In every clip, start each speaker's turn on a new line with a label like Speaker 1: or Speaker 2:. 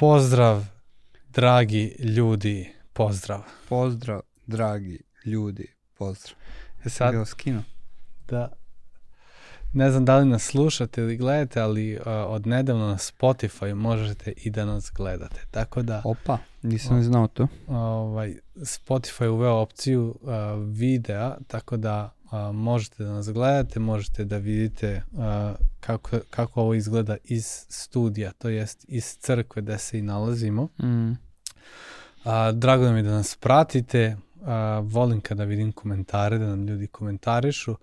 Speaker 1: Pozdrav, dragi ljudi, pozdrav.
Speaker 2: Pozdrav, dragi ljudi, pozdrav.
Speaker 1: E sad,
Speaker 2: Bio skino.
Speaker 1: da, ne znam da li nas slušate ili gledate, ali uh, od nedavno na Spotify možete i da nas gledate. Tako da,
Speaker 2: Opa, nisam ni znao to.
Speaker 1: ovaj, Spotify uveo opciju uh, videa, tako da uh, možete da nas gledate, možete da vidite uh, kako, kako ovo izgleda iz studija, to jest iz crkve gde se i nalazimo.
Speaker 2: Mm.
Speaker 1: A, drago nam je da nas pratite, a, volim kada vidim komentare, da nam ljudi komentarišu,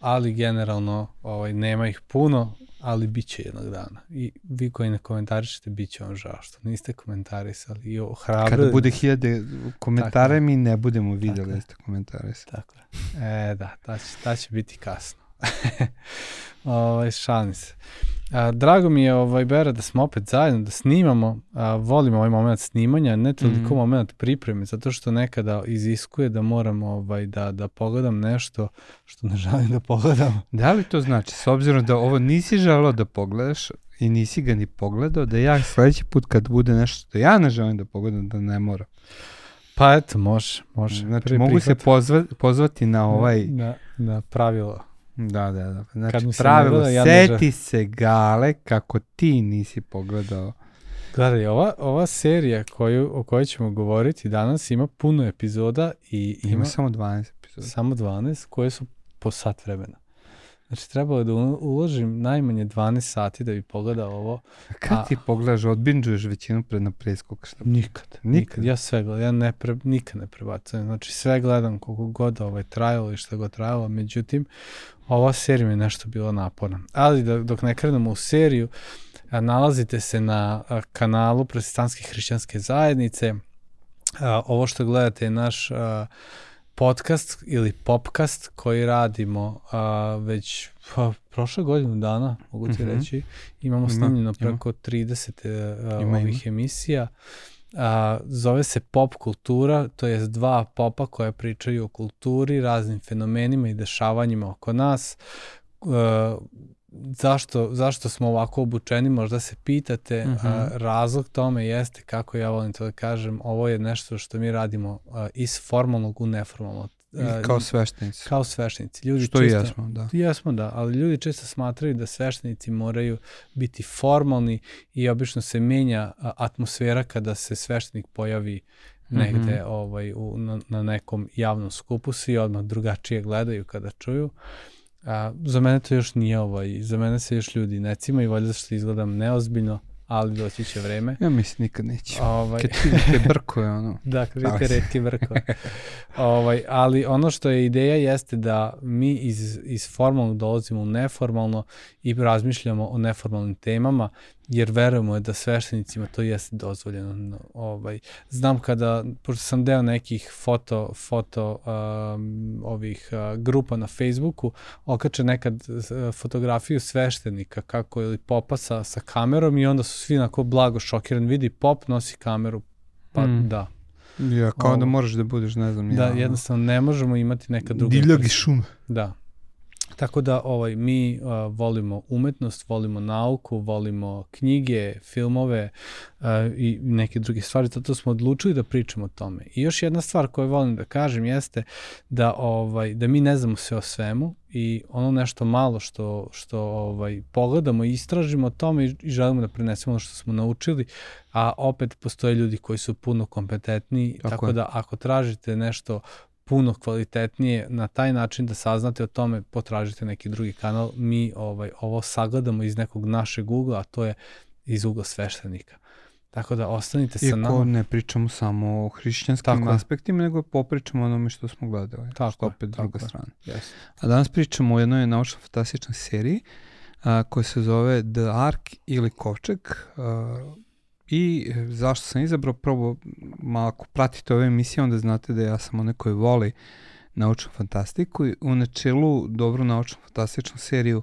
Speaker 1: ali generalno ovaj, nema ih puno, ali bit će jednog dana. I vi koji ne komentarišete, bit će vam žao što niste komentarisali i ohrabrili.
Speaker 2: Kada bude hiljade komentara, mi ne budemo vidjeli da ste komentarisali.
Speaker 1: Tako. E, da, ta će, ta će biti kasno. ovaj, šalim se. A, drago mi je, ovaj, Bera, da smo opet zajedno, da snimamo. A, volim ovaj moment snimanja, ne toliko mm. moment pripreme, zato što nekada iziskuje da moram ovaj, da, da pogledam nešto što ne želim da pogledam.
Speaker 2: Da li to znači, s obzirom da ovo nisi želeo da pogledaš i nisi ga ni pogledao, da ja sledeći put kad bude nešto što ja ne želim da pogledam, da ne moram.
Speaker 1: Pa eto, može, može.
Speaker 2: Znači, mogu se
Speaker 1: prihvat-
Speaker 2: pozva, pozvati na ovaj...
Speaker 1: Na, na pravilo.
Speaker 2: Da, da, da.
Speaker 1: Kad
Speaker 2: Znači,
Speaker 1: se
Speaker 2: pravilo,
Speaker 1: gleda, ja
Speaker 2: seti se gale kako ti nisi pogledao.
Speaker 1: Gledaj, ova, ova serija koju, o kojoj ćemo govoriti danas ima puno epizoda i
Speaker 2: Ima,
Speaker 1: ima,
Speaker 2: samo 12 epizoda.
Speaker 1: samo 12 koje su po sat vremena. Znači, trebalo je da uložim najmanje 12 sati da bi pogledao ovo.
Speaker 2: Kad
Speaker 1: A-
Speaker 2: ti pogledaš, odbinđuješ većinu pred na preskok? Šta?
Speaker 1: Nikad.
Speaker 2: Nikad?
Speaker 1: Ja sve gledam, ja ne pre, nikad ne prebacujem. Znači, sve gledam koliko god ovaj trajalo i šta god trajalo. Međutim, ova serija mi je nešto bilo naporna. Ali da, dok ne krenemo u seriju, a, nalazite se na a, kanalu Protestantske hrišćanske zajednice. A, ovo što gledate je naš a, podcast ili popcast koji radimo a, već pa, prošle godinu dana, mogu ti
Speaker 2: Mhm.
Speaker 1: reći. Imamo
Speaker 2: Ima,
Speaker 1: snimljeno
Speaker 2: ima.
Speaker 1: preko 30 a,
Speaker 2: Ima,
Speaker 1: ovih emisija. A, zove se pop kultura, to jest dva popa koja pričaju o kulturi, raznim fenomenima i dešavanjima oko nas. E, zašto, zašto smo ovako obučeni, možda se pitate.
Speaker 2: Mhm.
Speaker 1: A, razlog tome jeste, kako ja volim to da kažem, ovo je nešto što mi radimo a, iz formalnog u neformalno. A,
Speaker 2: I kao sveštenici.
Speaker 1: kao sveštenici. Ljudi
Speaker 2: Što i
Speaker 1: često-
Speaker 2: jesmo, da.
Speaker 1: Jesmo da, ali ljudi često smatraju da sveštenici moraju biti formalni i obično se menja atmosfera kada se sveštenik pojavi negde
Speaker 2: Mhm.
Speaker 1: ovaj, u, na, na nekom javnom skupu, svi odmah drugačije gledaju kada čuju. A, za mene to još nije ovaj, za mene se još ljudi ne cimaju, valjda što izgledam neozbiljno, ali doći će vreme.
Speaker 2: Ja mislim nikad neće.
Speaker 1: Ovaj,
Speaker 2: Kad vidite brkove, ono.
Speaker 1: Da,
Speaker 2: Šalim
Speaker 1: vidite
Speaker 2: se.
Speaker 1: redke vrkove. ovaj, ali ono što je ideja jeste da mi iz, iz formalnog dolazimo u neformalno i razmišljamo o neformalnim temama, jer verujemo da sveštenicima to jeste dozvoljeno. No, Ovaj, znam kada, pošto sam deo nekih foto, foto um, ovih uh, grupa na Facebooku, okače nekad uh, fotografiju sveštenika kako ili popa sa, sa kamerom i onda su svi onako blago šokirani, vidi pop nosi kameru, pa
Speaker 2: Mm.
Speaker 1: da,
Speaker 2: Ja, kao da
Speaker 1: Ovo.
Speaker 2: moraš da budeš, ne znam,
Speaker 1: Da,
Speaker 2: ja,
Speaker 1: jednostavno ne možemo imati neka druga.
Speaker 2: divljag i šum.
Speaker 1: Da. Tako da ovaj mi uh, volimo umetnost, volimo nauku, volimo knjige, filmove uh, i neke druge stvari, zato smo odlučili da pričamo o tome. I još jedna stvar koju volim da kažem jeste da ovaj da mi ne znamo sve o svemu i ono nešto malo što što ovaj pogledamo i istražimo o tome i, i želimo da prenesemo ono što smo naučili, a opet postoje ljudi koji su puno kompetentniji,
Speaker 2: Tako
Speaker 1: tako,
Speaker 2: je.
Speaker 1: da ako tražite nešto puno kvalitetnije na taj način da saznate o tome, potražite neki drugi kanal. Mi ovaj ovo sagledamo iz nekog našeg ugla, a to je iz ugla sveštenika. Tako da ostanite sa
Speaker 2: Iako
Speaker 1: nama.
Speaker 2: ne pričamo samo o hrišćanskim
Speaker 1: Tako je.
Speaker 2: aspektima, nego popričamo o onome što smo gledali.
Speaker 1: Tako
Speaker 2: što
Speaker 1: je,
Speaker 2: opet
Speaker 1: tako
Speaker 2: druga
Speaker 1: je.
Speaker 2: strana.
Speaker 1: Yes.
Speaker 2: A danas pričamo o jednoj naučno-fantastičnoj seriji a, koja se zove The Ark ili Kovčeg. A, I e, zašto sam izabrao, prvo, malo ako pratite ove emisije, onda znate da ja sam onaj koji voli naučnu fantastiku. I U načelu dobru naučnu fantastičnu seriju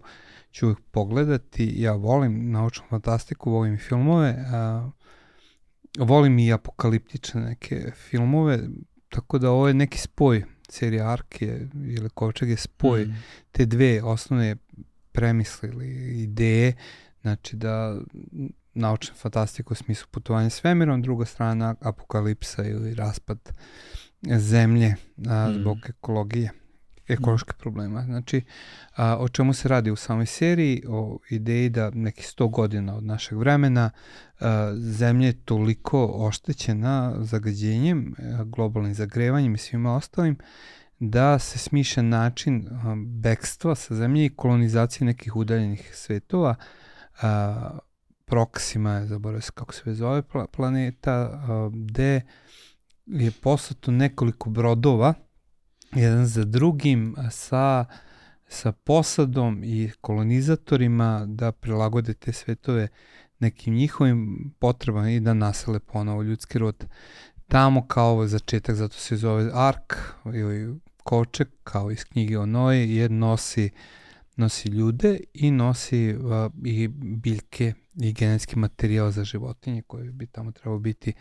Speaker 2: ću uvijek pogledati. Ja volim naučnu fantastiku, volim i filmove. A, volim i apokaliptične neke filmove, tako da ovo je neki spoj serija Ark je, ili Kovčeg je spoj
Speaker 1: Mm.
Speaker 2: te dve osnovne premisle ili ideje, znači da naučna fantastika u smislu putovanja svemirom, druga strana apokalipsa ili raspad zemlje a, mm. zbog ekologije ekološke problema. Znači, a, o čemu se radi u samoj seriji? O ideji da neki 100 godina od našeg vremena a, zemlja je toliko oštećena zagađenjem, a, globalnim zagrevanjem i svima ostalim, da se smišlja način a, bekstva sa zemlje i kolonizacije nekih udaljenih svetova, a, Proxima zaboravio se kako se zove planeta, gde je poslato nekoliko brodova, jedan za drugim sa, sa posadom i kolonizatorima da prilagode te svetove nekim njihovim potrebama i da nasele ponovo ljudski rod. Tamo kao začetak, zato se zove Ark ili Koček, kao iz knjige o Noje, je nosi, nosi ljude i nosi uh, i biljke i genetski materijal za životinje koji bi tamo trebao biti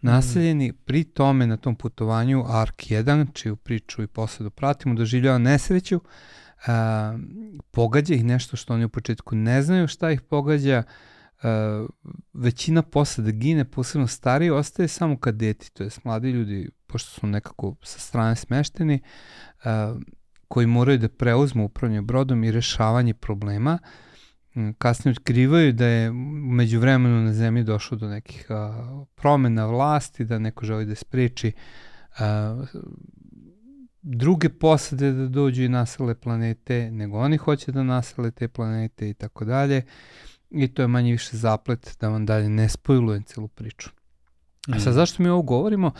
Speaker 2: naseljeni. Mm. Pri tome na tom putovanju ARK 1, čiju priču i posledu pratimo, doživljava nesreću, a, pogađa ih nešto što oni u početku ne znaju šta ih pogađa, a, većina posada gine, posebno stariji, ostaje samo kadeti, to je mladi ljudi, pošto su nekako sa strane smešteni, a, koji moraju da preuzmu upravljanje brodom i rešavanje problema, kasnije otkrivaju da je među vremenu na zemlji došlo do nekih a, promena vlasti, da neko želi da spreči a, druge posade da dođu i nasele planete, nego oni hoće da nasele te planete i tako dalje. I to je manje više zaplet da vam dalje ne spojlujem celu priču. A sad mm. zašto mi ovo govorimo?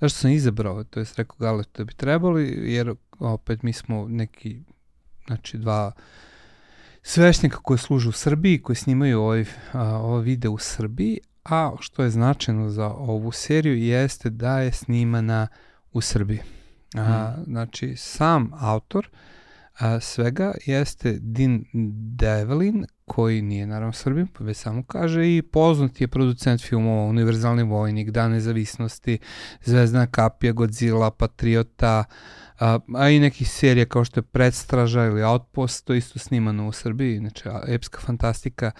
Speaker 2: Zašto sam izabrao, to je rekao Gale, da bi trebali, jer opet mi smo neki, znači dva svešnika koji služe u Srbiji, koji snimaju ovaj, ovaj video u Srbiji, a što je značajno za ovu seriju jeste da je snimana u Srbiji. A, mm. Znači, sam autor a, svega jeste Din Develin, koji nije naravno Srbim, pa već samo kaže i poznat je producent filmova Univerzalni vojnik, Dan nezavisnosti, Zvezdana kapija, Godzilla, Patriota, a, a i nekih serija kao što je Predstraža ili Outpost, to isto snimano u Srbiji, znači epska fantastika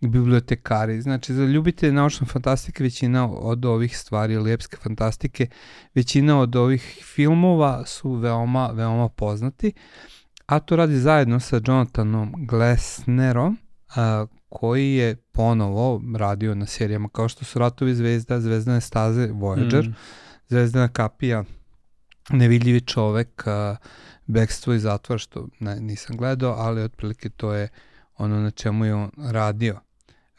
Speaker 2: bibliotekari. Znači za ljubite naučne fantastike većina od ovih stvari ili epske fantastike, većina od ovih filmova su veoma, veoma poznati, a to radi zajedno sa Jonathanom Glessnerom, a, koji je ponovo radio na serijama kao što su Ratovi zvezda, Zvezdane staze, Voyager, mm. Zvezdana kapija, Nevidljivi čovek, a, Bekstvo i zatvor, što ne, nisam gledao, ali otprilike to je ono na čemu je on radio.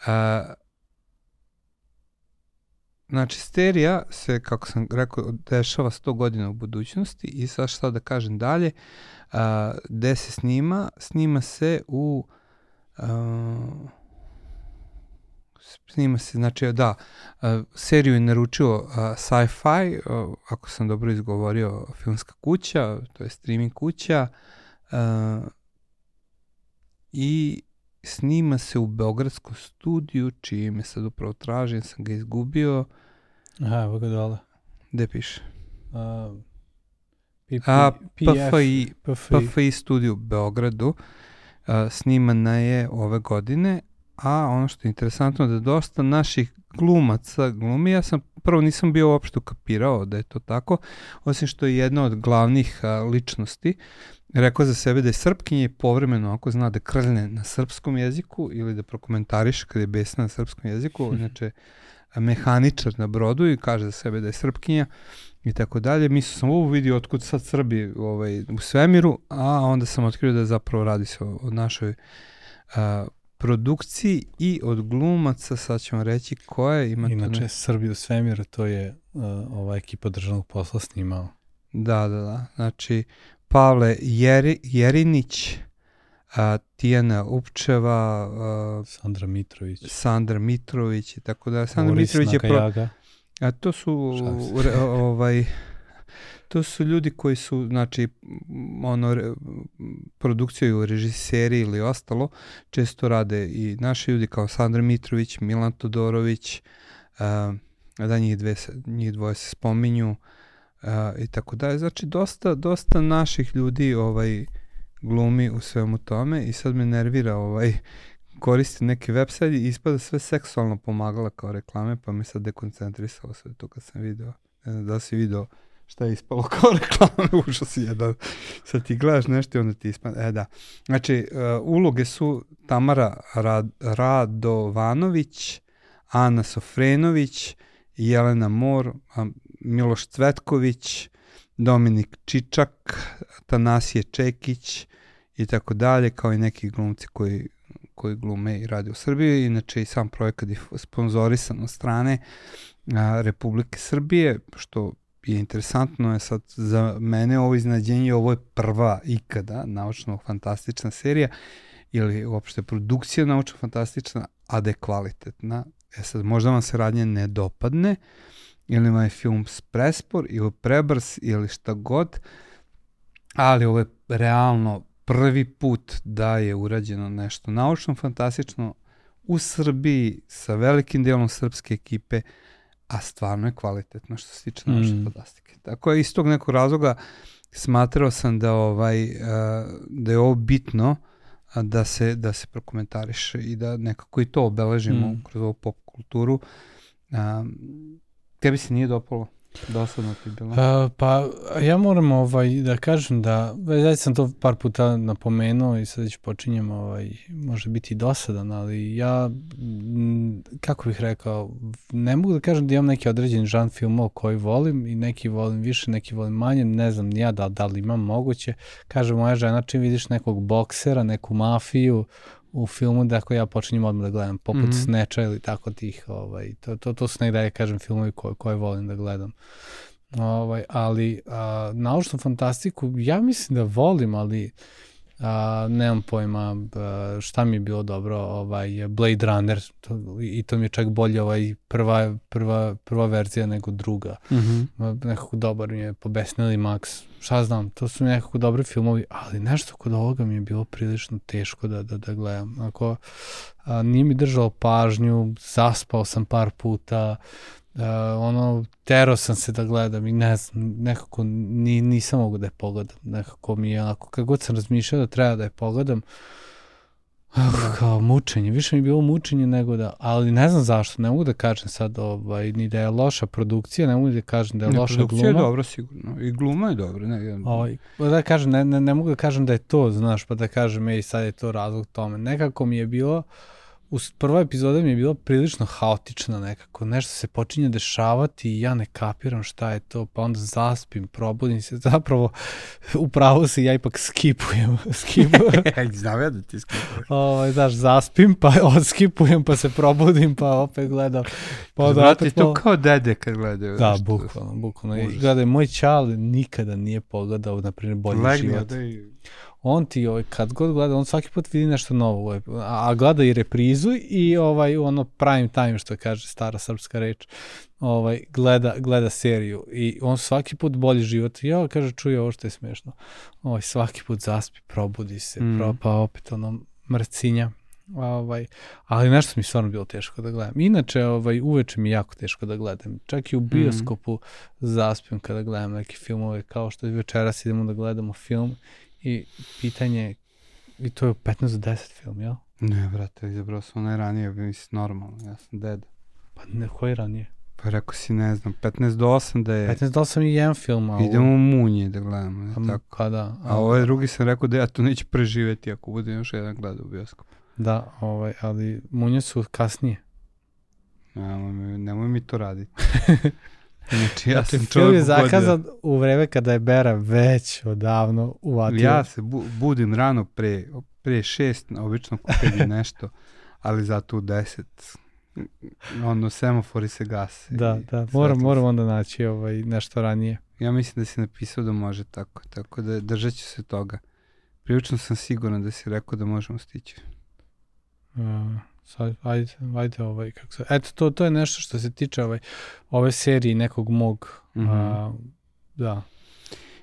Speaker 2: A, Znači, sterija se, kako sam rekao, dešava 100 godina u budućnosti i sad šta da kažem dalje, a, gde se snima? Snima se u uh, snima se, znači da, uh, seriju je naručio uh, Sci-Fi, uh, ako sam dobro izgovorio, filmska kuća, to je streaming kuća, uh, i snima se u Beogradskom studiju, čiji me sad upravo tražim, sam ga izgubio.
Speaker 1: Aha, evo ga dole.
Speaker 2: Gde piše? Uh, A, PFI, PFI. PFI studiju u Beogradu. Uh, snimana je ove godine, a ono što je interesantno da dosta naših glumaca glumi, ja sam prvo nisam bio uopšte ukapirao da je to tako, osim što je jedna od glavnih a, ličnosti rekao za sebe da je srpkinje povremeno ako zna da krljne na srpskom jeziku ili da prokomentariše kada je besna na srpskom jeziku, inače mehaničar na brodu i kaže za sebe da je srpkinja i tako dalje. Mislio sam ovo vidio otkud sad Srbi ovaj, u svemiru, a onda sam otkrio da zapravo radi se o, o našoj a, produkciji i od glumaca, sad ćemo reći koje ima
Speaker 1: Inače, ne... Srbi u svemiru, to je uh, ova ekipa državnog posla snimao.
Speaker 2: Da, da, da. Znači, Pavle Jeri, Jerinić, a, Tijana Upčeva, a,
Speaker 1: Sandra Mitrović.
Speaker 2: Sandra Mitrović i tako da. Sandra Boris Mitrović je pro, A to su re, ovaj to su ljudi koji su znači ono re, produkciju režiseri ili ostalo često rade i naši ljudi kao Sandra Mitrović, Milan Todorović, a, da njih, dve, njih dvoje se spominju a, i tako dalje. Znači dosta, dosta naših ljudi ovaj glumi u svemu tome i sad me nervira ovaj koristim neki website i ispada sve seksualno pomagala kao reklame, pa mi sad dekoncentrisalo sve to kad sam video. Ne znam da si video šta je ispalo kao reklame, užas jedan. Sad ti gledaš nešto i onda ti ispada. E da. Znači, uh, uloge su Tamara Rad, Radovanović, Ana Sofrenović, Jelena Mor, Miloš Cvetković, Dominik Čičak, Tanasije Čekić i tako dalje, kao i neki glumci koji, koji glume i rade u Srbiji. Inače i sam projekat je sponzorisan od strane a, Republike Srbije, što je interesantno je sad za mene ovo iznadženje, ovo je prva ikada naučno-fantastična serija ili uopšte produkcija naučno-fantastična, a da je kvalitetna. E sad, možda vam se radnje ne dopadne, ili vam je film prespor ili prebrz ili šta god, ali ovo je realno prvi put da je urađeno nešto naučno fantastično u Srbiji sa velikim delom srpske ekipe, a stvarno je kvalitetno što se tiče naučne mm. fantastike. Tako je iz tog nekog razloga smatrao sam da ovaj da je ovo bitno da se da se prokomentariše i da nekako i to obeležimo mm. kroz ovu pop kulturu. Um, Tebi se nije dopalo? Dosadno ti bilo? Uh,
Speaker 1: pa ja moram ovaj, da kažem da, ja sam to par puta napomenuo i sad već počinjem, ovaj, može biti dosadan, ali ja, kako bih rekao, ne mogu da kažem da imam neki određen žan filmova koji volim i neki volim više, neki volim manje, ne znam ja da, da li imam moguće. Kaže moja žena, čim vidiš nekog boksera, neku mafiju, u filmu da ako ja počinjem odmah da gledam, poput mm -hmm. Snatcha ili tako tih, ovaj, to, to, to su negde, ja kažem, filmovi koje, koje volim da gledam. Ovaj, ali a, naučnu fantastiku, ja mislim da volim, ali a, nemam pojma a, šta mi je bilo dobro, ovaj, Blade Runner, to, i to mi je čak bolje ovaj, prva, prva, prva verzija nego druga. Mm -hmm. Nekako dobar mi je, pobesnili Max, šta znam, to su nekako dobri filmovi, ali nešto kod ovoga mi je bilo prilično teško da, da, da gledam. Ako a, nije mi držalo pažnju, zaspao sam par puta, Uh, ono, tero sam se da gledam i ne znam, nekako ni, nisam mogu da je pogledam. Nekako mi je onako, kako god sam razmišljao da treba da je pogledam, uh, kao mučenje, više mi je bilo mučenje nego da, ali ne znam zašto, ne mogu da kažem sad ovaj, ni da je loša produkcija, ne mogu da kažem da je ne, loša gluma. Produkcija
Speaker 2: je dobra sigurno, i gluma je dobra. Ne,
Speaker 1: ovaj, da kažem, ne, ne, ne mogu da kažem da je to, znaš, pa da kažem, ej, sad je to razlog tome. Nekako mi je bilo, uh, prva epizoda mi je bila prilično haotična nekako, nešto se počinje dešavati i ja ne kapiram šta je to, pa onda zaspim, probudim se, zapravo u pravu se ja ipak skipujem. skipujem.
Speaker 2: Znam ja da ti skipuješ.
Speaker 1: Ovo, znaš, zaspim, pa odskipujem, pa se probudim, pa opet gledam.
Speaker 2: Pa onda Znate, opet, to kao dede kad gledaju.
Speaker 1: Da, bukvalno, bukvalno. I gledaj, moj čal nikada nije pogledao, na primjer, bolji Legne, život. Da i on ti ovaj, kad god gleda, on svaki put vidi nešto novo, ovaj, a gleda i reprizu i ovaj ono prime time što kaže stara srpska reč. Ovaj gleda gleda seriju i on svaki put bolji život. Ja kaže čuje ovo što je smešno. Ovaj svaki put zaspi, probudi se, mm. pro, pa opet ono mrcinja. Ovaj, ali nešto mi stvarno bilo teško da gledam. Inače, ovaj, uveče mi je jako teško da gledam. Čak i u mm. bioskopu mm. zaspim kada gledam neke filmove, kao što večeras idemo da gledamo film I pitanje, i to je 15 do 10 film, jel?
Speaker 2: Ne, brate, izabrao sam onaj ranije, mislim, normalno, ja sam dead.
Speaker 1: Pa ne, koji ranije?
Speaker 2: Pa rekao si, ne znam, 15 do 8 da je...
Speaker 1: 15 do 8 je jedan film, a
Speaker 2: Idemo u Munje da gledamo, ne,
Speaker 1: tako. Kada? A,
Speaker 2: a ovaj drugi sam rekao da ja to neću preživeti ako budem još jedan gledao u bioskopu.
Speaker 1: Da, ovaj, ali Munje su kasnije.
Speaker 2: Nemoj, nemoj mi to raditi. Znači, ja
Speaker 1: znači, sam film je zakazan u vreme kada je Bera već odavno uvatio.
Speaker 2: Ja se bu, budim rano pre, pre šest, obično kupim nešto, ali zato u deset ono, semafori se gase.
Speaker 1: Da, da, moram, moram onda naći ovaj, nešto ranije.
Speaker 2: Ja mislim da si napisao da može tako, tako da držat ću se toga. Prilično sam siguran da si rekao da možemo stići.
Speaker 1: Uh, sad, ajde, ajde, ovaj, kako se, eto, to, to je nešto što se tiče ovaj, ove serije nekog mog, mm -hmm. a, da.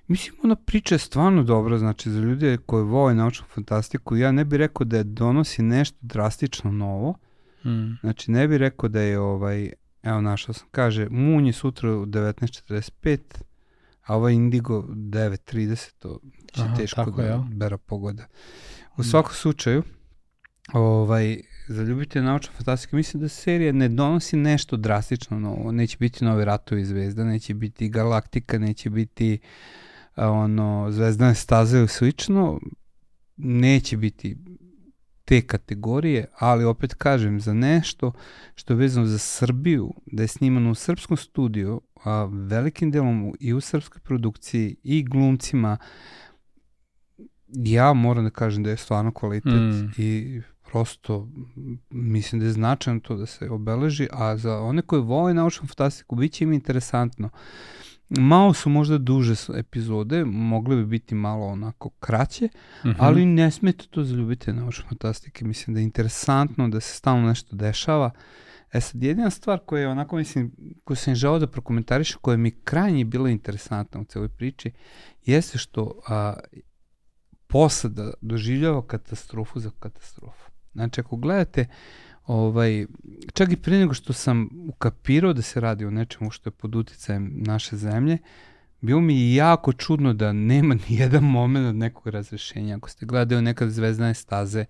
Speaker 2: Mislim, ona priča je stvarno dobra, znači, za ljude koji vole naučnu fantastiku, ja ne bih rekao da je donosi nešto drastično novo, mm. znači, ne bih rekao da je, ovaj, evo, našao sam, kaže, Moon je sutra u 19.45, a ovaj Indigo 9.30, to će Aha, teško da ja. bera pogoda. U mm. svakom slučaju, ovaj, za ljubitelje naučne fantastike, mislim da serija ne donosi nešto drastično novo. Neće biti nove ratovi zvezda, neće biti galaktika, neće biti ono, zvezdane staze ili slično. Neće biti te kategorije, ali opet kažem, za nešto što je vezano za Srbiju, da je snimano u srpskom studiju, a velikim delom i u srpskoj produkciji i glumcima, ja moram da kažem da je stvarno kvalitet mm. i prosto mislim da je značajno to da se obeleži, a za one koji vole naučnu fantastiku bit će im interesantno. Malo su možda duže epizode, mogle bi biti malo onako kraće, mm -hmm. ali ne smete to zaljubiti naučne fantastike. Mislim da je interesantno da se stalno nešto dešava. E sad, jedina stvar koja je onako, mislim, koju sam želao da prokomentarišem, koja mi krajnje bila interesantna u celoj priči, jeste što a, posada doživljava katastrofu za katastrofu. Znači, ako gledate, ovaj, čak i pre nego što sam ukapirao da se radi o nečemu što je pod uticajem naše zemlje, bilo mi jako čudno da nema ni jedan moment od nekog razrešenja. Ako ste gledali nekad zvezdane staze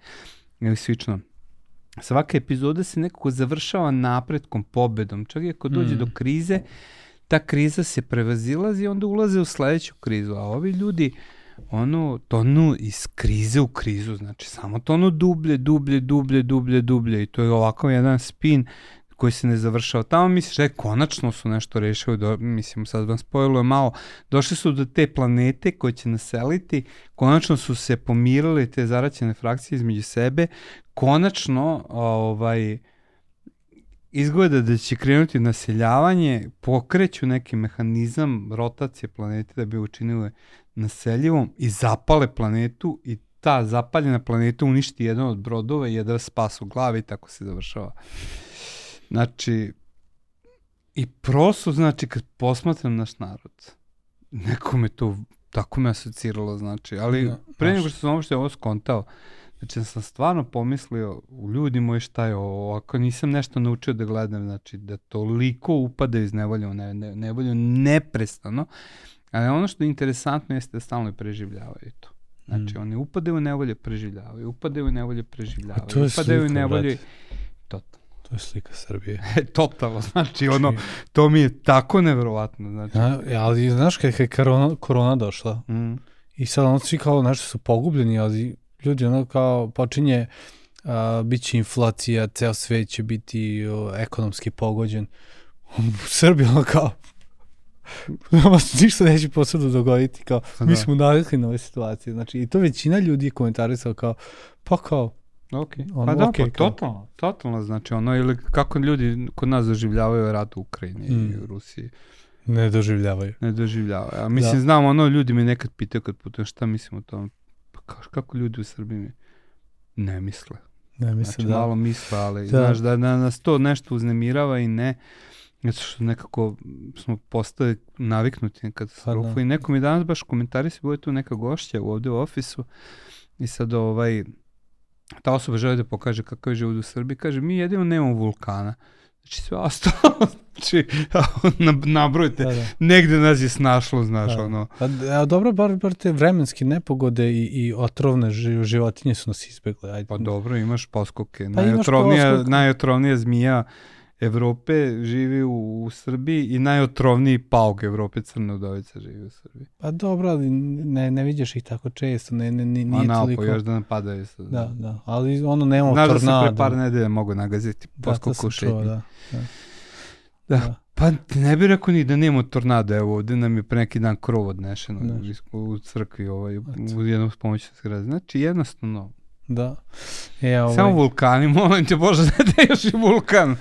Speaker 2: ili slično, svaka epizoda se nekako završava napretkom, pobedom. Čak i ako dođe mm. do krize, ta kriza se prevazilazi i onda ulaze u sledeću krizu. A ovi ljudi, uh, ono tonu iz krize u krizu, znači samo tonu dublje, dublje, dublje, dublje, dublje i to je ovako jedan spin koji se ne završava. Tamo misliš je konačno su nešto rešili, do, mislim sad vam spojilo malo, došli su do te planete koje će naseliti, konačno su se pomirale te zaraćene frakcije između sebe, konačno ovaj, izgleda da će krenuti naseljavanje, pokreću neki mehanizam rotacije planete da bi učinile naseljivom i zapale planetu i ta zapaljena planeta uništi jedan od brodova i jedan spas u glavi i tako se završava. Znači, i prosto, znači, kad posmatram naš narod, neko me to tako me asociralo, znači, ali ja, da, pre nego što sam uopšte ovo skontao, znači, sam stvarno pomislio, u ljudi moji šta je ovo, ako nisam nešto naučio da gledam, znači, da toliko upada iz nevolje u ne, ne, nevolju neprestano, Ali ono što je interesantno jeste da stalno preživljavaju to. Znači, mm. oni upadaju u nevolje, preživljavaju, upadaju u nevolje, preživljavaju, to je upadaju u nevolje. Totalno.
Speaker 1: To je slika Srbije.
Speaker 2: Totalno, znači ono, to mi je tako nevjerovatno. Znači.
Speaker 1: Ja, ali znaš kad je korona, korona došla mm. i sad ono svi kao nešto su pogubljeni, ali ljudi ono kao počinje uh, bit će inflacija, ceo svet će biti uh, ekonomski pogođen. U Srbiji ono kao Nama se ništa neće posebno dogoditi, kao, pa mi da. smo navikli na ove situacije. Znači, i to većina ljudi je komentarisala kao, pa kao,
Speaker 2: Ok, ono, pa da, okay, pa totalno, totalno, znači ono, ili kako ljudi kod nas doživljavaju rat u Ukrajini mm. i u Rusiji.
Speaker 1: Ne doživljavaju.
Speaker 2: Ne doživljavaju. A mislim, da. znam, ono, ljudi me nekad pitaju kad putujem šta mislim o tom. Pa kako, kako ljudi u Srbiji mi ne misle.
Speaker 1: Ne misle,
Speaker 2: znači,
Speaker 1: da.
Speaker 2: malo misle, ali, da. znaš, da, da nas to nešto uznemirava i ne. Zato što nekako smo postali naviknuti na katastrofu. Pa da. I neko mi danas baš komentari se bude tu neka gošća ovde u ofisu i sad ovaj, ta osoba želi da pokaže kakav je život u Srbiji. Kaže, mi jedino nemamo vulkana. Znači sve ostalo, znači nabrojite, da, da. negde nas je snašlo, znaš, da. ono.
Speaker 1: A, a dobro, bar, bar te vremenske nepogode i, i otrovne životinje su nas izbegle. Ajde.
Speaker 2: Pa dobro, imaš poskoke. Pa najotrovnija, imaš najotrovnija zmija Evrope živi u, u Srbiji i najotrovniji pauk Evrope crna udovica živi u Srbiji.
Speaker 1: Pa dobro, ali ne, ne vidiš ih tako često, ne, ne, nije A
Speaker 2: napo,
Speaker 1: toliko...
Speaker 2: još da napadaju
Speaker 1: se. Da, da, ali ono nema
Speaker 2: Znaš
Speaker 1: tornado. Znaš
Speaker 2: da se pre par nedelja mogu nagaziti
Speaker 1: da, poskoku u šetnji.
Speaker 2: Da, da. Da. da. Pa ne bih rekao ni da nema tornada, evo ovde nam je pre neki dan krov odnešeno da. u crkvi ovaj, u jednom pomoću zgrade. Znači jednostavno
Speaker 1: Da. E,
Speaker 2: ovaj... Samo vulkani, molim te Bože, da još i vulkan.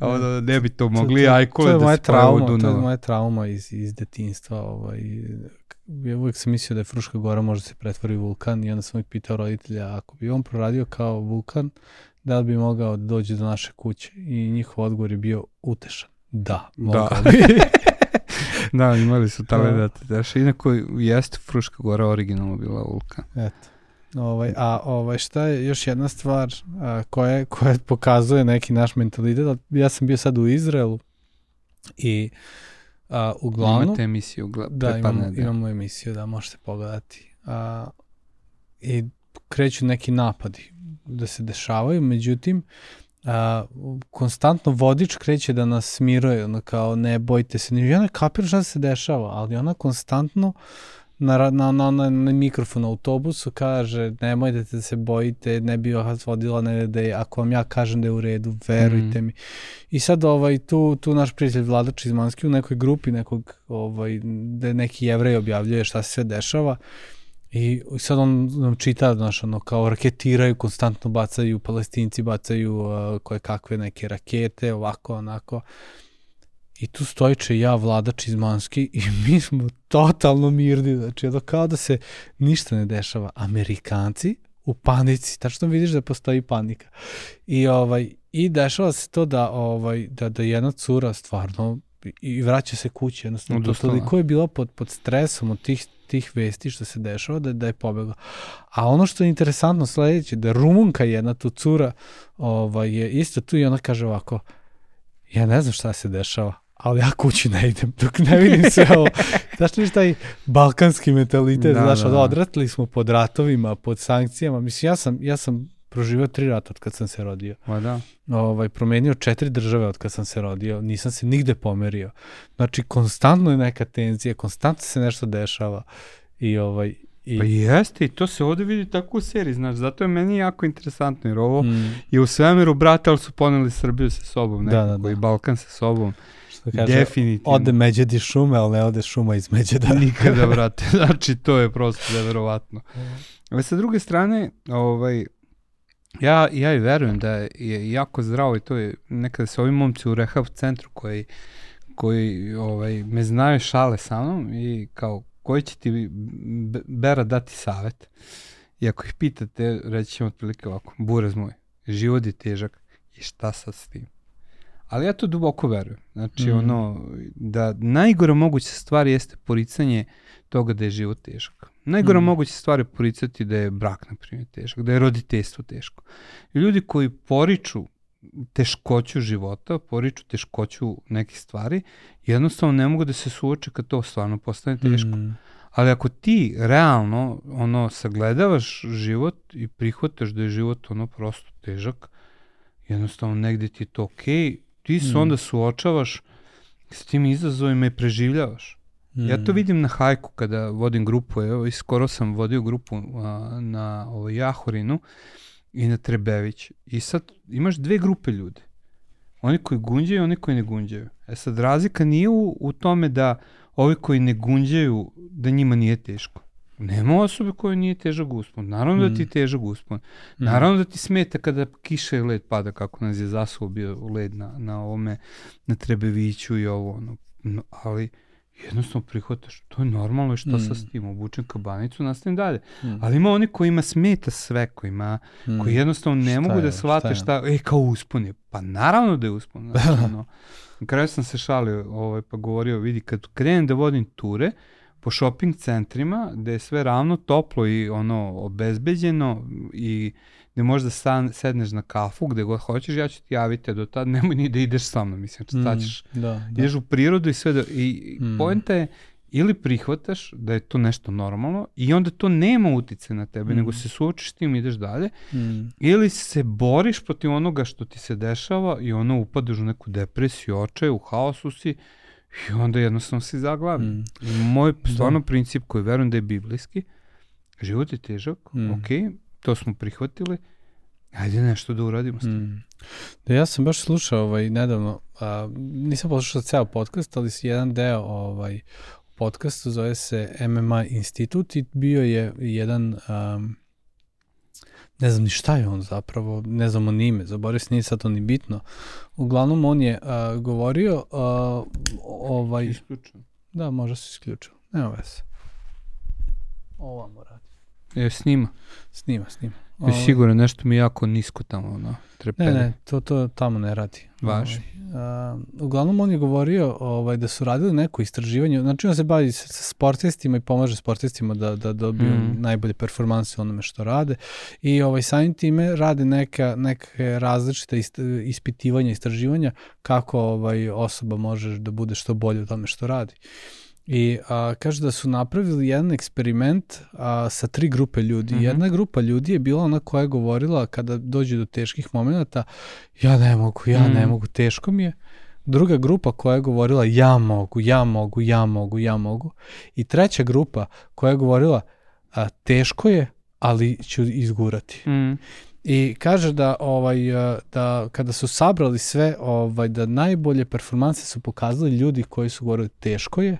Speaker 2: Ovo da ne bi to mogli ajkule
Speaker 1: da se trauma, To je moja trauma iz, iz detinstva. Ovaj, ja uvijek sam mislio da je Fruška gora može se pretvori u vulkan i onda sam uvijek pitao roditelja ako bi on proradio kao vulkan, da li bi mogao da dođe do naše kuće i njihov odgovor je bio utešan. Da, mogao da. bi.
Speaker 2: da, imali su tamo da te daš. Inako jeste Fruška gora originalno bila vulkan.
Speaker 1: Eto. Ovaj, a ovaj, šta je još jedna stvar a, koja, koja pokazuje neki naš mentalitet? Ja sam bio sad u Izraelu i a, uglavnom...
Speaker 2: Imate emisiju gla,
Speaker 1: da, imamo, da, imamo emisiju, da, možete pogledati. A, I kreću neki napadi. da se dešavaju, međutim, a, konstantno vodič kreće da nas smiruje, ono kao ne bojte se, ni ja ne kapiram šta se dešava, ali ona konstantno na, na, na, na, na mikrofon autobusu kaže nemojte da se bojite, ne bi vas vodila ne da je, ako vam ja kažem da je u redu, verujte mm. mi. I sad ovaj, tu, tu naš prijatelj Vladač iz Manski u nekoj grupi nekog, ovaj, da neki jevrej objavljuje šta se sve dešava I sad on nam čita, znaš, ono, kao raketiraju, konstantno bacaju, palestinci bacaju uh, koje kakve neke rakete, ovako, onako. I tu stojiče ja, vladač iz Manski, i mi smo totalno mirni, znači, ono, kao da se ništa ne dešava. Amerikanci u panici, tačno vidiš da postoji panika. I, ovaj, i dešava se to da, ovaj, da, da jedna cura stvarno i vraća se kući, jednostavno, to toliko je bila pod, pod stresom od tih tih vesti što se dešava da, da je pobegla. A ono što je interesantno sledeće, da Rumunka jedna tu cura ovaj, je isto tu i ona kaže ovako, ja ne znam šta se dešava, ali ja kući ne idem dok ne vidim sve ovo. Znaš li taj balkanski mentalitet, da, znaš, da, da. odratili smo pod ratovima, pod sankcijama. Mislim, ja sam, ja sam proživio tri rata od kad sam se rodio.
Speaker 2: Ma da.
Speaker 1: Ovaj, promenio četiri države od kad sam se rodio, nisam se nigde pomerio. Znači, konstantno je neka tenzija, konstantno se nešto dešava. I ovaj, I...
Speaker 2: Pa jeste, i to se ovde vidi tako u seriji, znaš, zato je meni jako interesantno, jer ovo mm. je u svemiru brate, ali su poneli Srbiju sa sobom, nekako, da, da, da. i Balkan sa sobom. Što kaže, Definitivno.
Speaker 1: Ode međedi šume, ali ne ode šuma iz međeda.
Speaker 2: Nikada, brate, znači to je prosto neverovatno. Ali sa druge strane, ovaj, Ja, ja i verujem da je jako zdravo i to je nekada se ovi momci u rehab centru koji, koji ovaj, me znaju šale sa mnom i kao koji će ti Bera dati savet i ako ih pitate reći ćemo otprilike ovako, burez moj, život je težak i šta sad s tim? Ali ja to duboko verujem. Znači, mm. ono, da najgore moguća stvar jeste poricanje toga da je život težak. Najgore mm. moguće stvari poricati da je brak, na primjer, težak, da je roditeljstvo teško. I ljudi koji poriču teškoću života, poriču teškoću nekih stvari, jednostavno ne mogu da se suoče kad to stvarno postane teško. Mm. Ali ako ti realno ono sagledavaš život i prihvataš da je život ono prosto težak, jednostavno negde ti je to okej, okay, ti se mm. onda suočavaš s tim izazovima i preživljavaš. Mm. Ja to vidim na hajku kada vodim grupu, evo i skoro sam vodio grupu a, na ovo, Jahorinu i na Trebević. I sad imaš dve grupe ljudi. Oni koji gunđaju i oni koji ne gunđaju. E sad razlika nije u, u tome da ovi koji ne gunđaju, da njima nije teško. Nema osobe koje nije težak uspon. Naravno mm. da ti je mm. težak uspon. Mm. Naravno da ti smeta kada kiša i led pada, kako nas je zasuo bio led na, na ovome, na Trebeviću i ovo. Ono. No, ali jednostavno prihvataš, to je normalno i šta mm. sa s tim, obučem kabanicu, nastavim dalje. Mm. Ali ima oni koji ima smeta sve, koji, ima, mm. koji jednostavno ne šta mogu je, da shvate šta, šta, e, kao uspon je. Pa naravno da je uspon. Znači, ono, na kraju sam se šalio, ovaj, pa govorio, vidi, kad krenem da vodim ture, po shopping centrima, gde je sve ravno, toplo i ono obezbeđeno i gde možda stan, sedneš na kafu, gde god hoćeš, ja ću ti javiti, do tad nemoj ni da ideš sa mnom, mislim, šta mm, ćeš, da, da. ideš u prirodu i sve, da, i mm. poenta je, ili prihvataš da je to nešto normalno i onda to nema utice na tebe, mm. nego se suočiš s tim i ideš dalje, mm. ili se boriš protiv onoga što ti se dešava i ono upadaš u neku depresiju, očaj, u haosu si i onda jednostavno si zaglavljen. Mm. Moj da. stvarno da. princip koji verujem da je biblijski, život je težak, mm. ok, to smo prihvatili, ajde nešto da uradimo s tim. Mm.
Speaker 1: Da, ja sam baš slušao ovaj, nedavno, a, nisam poslušao ceo podcast, ali si jedan deo ovaj, podcastu, zove se MMA Institut i bio je jedan, um, ne znam ni šta je on zapravo, ne znamo ni ime, zaboravio se, nije sad to ni bitno. Uglavnom on je uh, govorio uh, ovaj...
Speaker 2: Isključeno.
Speaker 1: Da, može se isključiti. Nema veze. Ovo mora.
Speaker 2: E, snima.
Speaker 1: Snima, snima.
Speaker 2: Je ovaj. sigurno nešto mi jako nisko tamo, ono, trepede.
Speaker 1: Ne, ne, to, to tamo ne radi.
Speaker 2: Važi.
Speaker 1: Ovaj, uglavnom on je govorio ovaj, da su radili neko istraživanje, znači on se bavi sa, sa sportistima i pomaže sportistima da, da dobiju mm. najbolje performanse onome što rade i ovaj, samim time rade neka, neke različite ist, ispitivanja, istraživanja kako ovaj, osoba može da bude što bolje u tome što radi. I a, kaže da su napravili jedan eksperiment a, sa tri grupe ljudi. Mm -hmm. Jedna grupa ljudi je bila ona koja je govorila kada dođe do teških momenta, ja ne mogu, ja mm. ne mogu, teško mi je. Druga grupa koja je govorila ja mogu, ja mogu, ja mogu, ja mogu. I treća grupa koja je govorila a, teško je, ali ću izgurati. Mm. I kaže da ovaj da kada su sabrali sve, ovaj da najbolje performanse su pokazali ljudi koji su govorili teško je,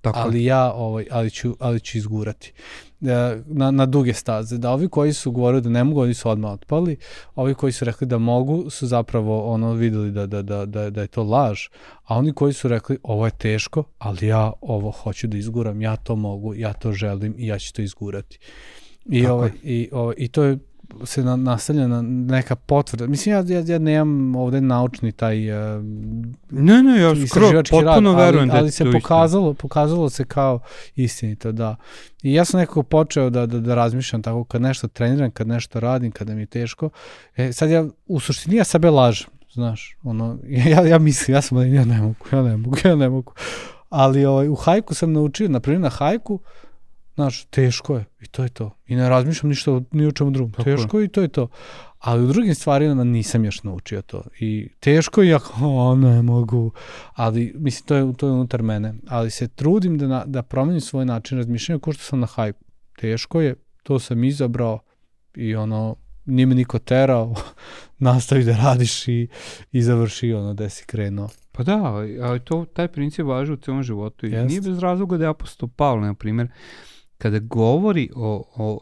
Speaker 1: Tako ali ja ovaj ali ću ali ću izgurati na, na duge staze. Da ovi koji su govorili da ne mogu, oni su odmah otpali. Ovi koji su rekli da mogu su zapravo ono videli da, da, da, da, da je to laž. A oni koji su rekli ovo je teško, ali ja ovo hoću da izguram, ja to mogu, ja to želim i ja ću to izgurati. I, ovaj, i, ovaj, I to je se na, nastavlja na neka potvrda. Mislim, ja, ja, ja nemam ovde naučni taj uh,
Speaker 2: ne, ne, ja skoro potpuno
Speaker 1: rad,
Speaker 2: verujem
Speaker 1: ali, ali da se pokazalo, pokazalo se kao istinito, da. I ja sam nekako počeo da, da, da razmišljam tako, kad nešto treniram, kad nešto radim, kada mi je teško. E, sad ja, u suštini ja sebe lažem, znaš, ono, ja, ja mislim, ja sam, ja ne mogu, ja ne mogu, ja ne mogu. Ali ovaj, u hajku sam naučio, na primjer na hajku, uh, Znaš, teško je i to je to. I ne razmišljam ništa ni o čemu drugom. Tako teško je i to je to. Ali u drugim stvarima nisam još naučio to. I teško je, ako o, ne mogu. Ali, mislim, to je, to je unutar mene. Ali se trudim da, na, da promenim svoj način razmišljanja ko što sam na hajku. Teško je, to sam izabrao i ono, nije me niko terao, nastavi da radiš i, i završi ono gde si krenuo.
Speaker 2: Pa da, ali to, taj princip važi u celom životu i Jest. nije bez razloga da je apostol Pavle, na primjer, kada govori o, o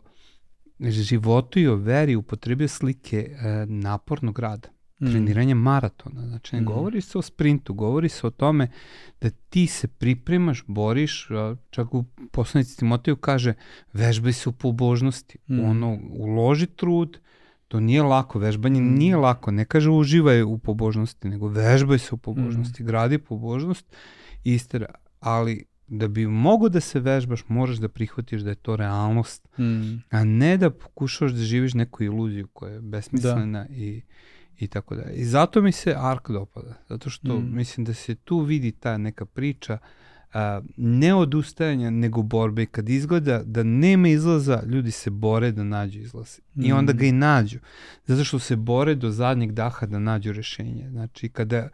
Speaker 2: životu i o veri upotrebio slike e, napornog rada, mm. treniranja maratona. Znači ne mm. govori se o sprintu, govori se o tome da ti se pripremaš, boriš, čak u poslanici Timoteju kaže vežbaj se u pobožnosti, mm. ono, uloži trud, to nije lako, vežbanje mm. nije lako, ne kaže uživaj u pobožnosti, nego vežbaj se u pobožnosti, mm. gradi pobožnost, istera, ali da bi mogo da se vežbaš, moraš da prihvatiš da je to realnost, mm. a ne da pokušaš da živiš neku iluziju koja je besmislena da. i, i tako da. I zato mi se Ark dopada, zato što mm. mislim da se tu vidi ta neka priča a, ne odustajanja, nego borbe. I kad izgleda da nema izlaza, ljudi se bore da nađu izlaz. Mm. I onda ga i nađu. Zato što se bore do zadnjeg daha da nađu rešenje. Znači, kada,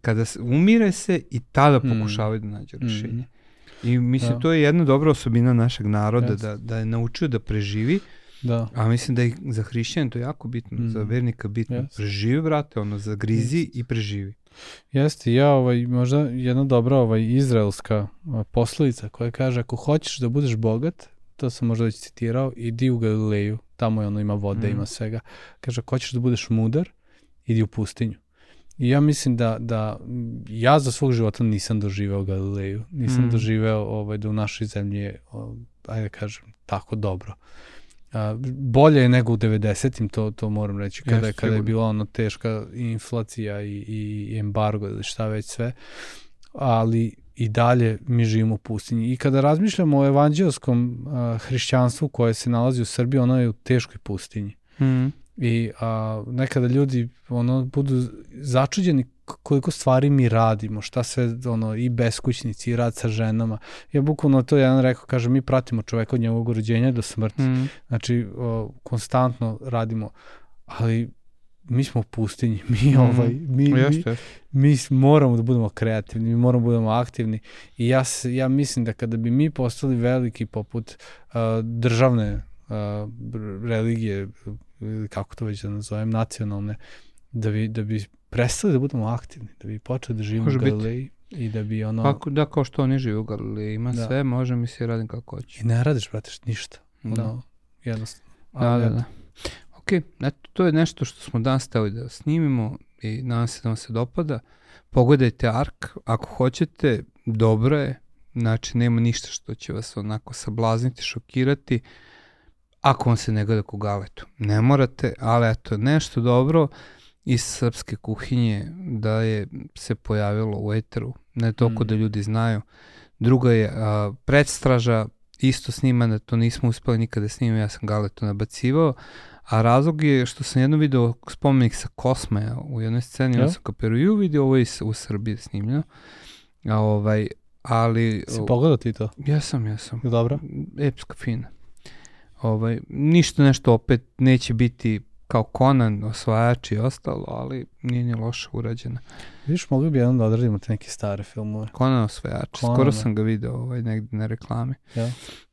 Speaker 2: kada umire se i tada mm. pokušavaju mm. da nađu rešenje. Mm. I mislim, da. to je jedna dobra osobina našeg naroda, yes. da, da je naučio da preživi, Da. A mislim da je za hrišćan to jako bitno, mm. za vernika bitno. Yes. Preživi, brate, ono, zagrizi yes. i preživi.
Speaker 1: Jeste, ja, ovaj, možda jedna dobra ovaj, izraelska poslovica koja kaže ako hoćeš da budeš bogat, to sam možda već citirao, idi u Galileju, tamo je ono ima vode, mm. ima svega. Kaže, ako hoćeš da budeš mudar, idi u pustinju. I ja mislim da, da ja za svog života nisam doživeo Galileju. Nisam mm. doživeo ovaj, da u našoj zemlji je, ajde da kažem, tako dobro. A, bolje je nego u 90-im, to, to moram reći, kada, yes, kada je bila ono teška inflacija i, i embargo ili šta već sve, ali i dalje mi živimo u pustinji. I kada razmišljamo o evanđelskom a, hrišćanstvu koje se nalazi u Srbiji, ono je u teškoj pustinji. Mm. I a, nekada ljudi ono budu začuđeni koliko stvari mi radimo, šta sve ono i beskućnici i rad sa ženama. Ja bukvalno to jedan rekao, kaže mi pratimo čoveka od njegovog rođenja do smrti. Mm. Znači o, konstantno radimo, ali mi smo u pustinji, mi mm. ovaj mi, jeste, mi, mi moramo da budemo kreativni, mi moramo da budemo aktivni i ja ja mislim da kada bi mi postali veliki poput uh, državne uh, religije kako to već da nazovem, nacionalne, da bi, da bi prestali da budemo aktivni, da bi počeli da živimo u Galileji i da bi ono...
Speaker 2: Kako, da, kao što oni žive u Galileji, ima da. sve, može mi se radim kako hoće.
Speaker 1: I ne radiš, brate, ništa. Da. Ono, jednostavno.
Speaker 2: Da, da, da. Ok, eto, to je nešto što smo danas stavili da snimimo i nadam se da vam se dopada. Pogledajte ARK, ako hoćete, dobro je, znači nema ništa što će vas onako sablazniti, šokirati ako vam se ne gleda ko galetu. Ne morate, ali eto, nešto dobro iz srpske kuhinje da je se pojavilo u eteru, ne toliko mm. da ljudi znaju. Druga je a, predstraža, isto snimane, to nismo uspeli nikada da snimati, ja sam galetu nabacivao, a razlog je što sam jedno video spomenik sa Kosme u jednoj sceni, ja sam kao Peruju vidio, ovo je u Srbiji snimljeno, a ovaj, ali...
Speaker 1: Si pogledao ti to?
Speaker 2: Jesam, jesam.
Speaker 1: Je dobro?
Speaker 2: Epska, fina. Ovaj, ništa nešto opet neće biti kao Conan, osvajač i ostalo, ali nije ni loše urađena.
Speaker 1: Vidiš, mogli bi jednom da odradimo te neke stare filmove.
Speaker 2: Conan osvajač,
Speaker 1: Conan,
Speaker 2: skoro
Speaker 1: da.
Speaker 2: sam ga video ovaj, negde na reklami.
Speaker 1: Ja?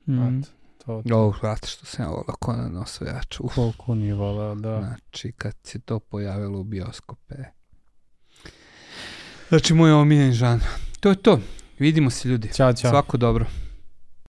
Speaker 2: Mm.
Speaker 1: To, to.
Speaker 2: Ovo, znate što sam ja volao Conan osvajač. Uf,
Speaker 1: Koliko nije voleo, da.
Speaker 2: znači kad se to pojavilo u bioskope. Znači moj omiljen žan. To je to. Vidimo se ljudi.
Speaker 1: Ćao, ćao.
Speaker 2: Svako dobro.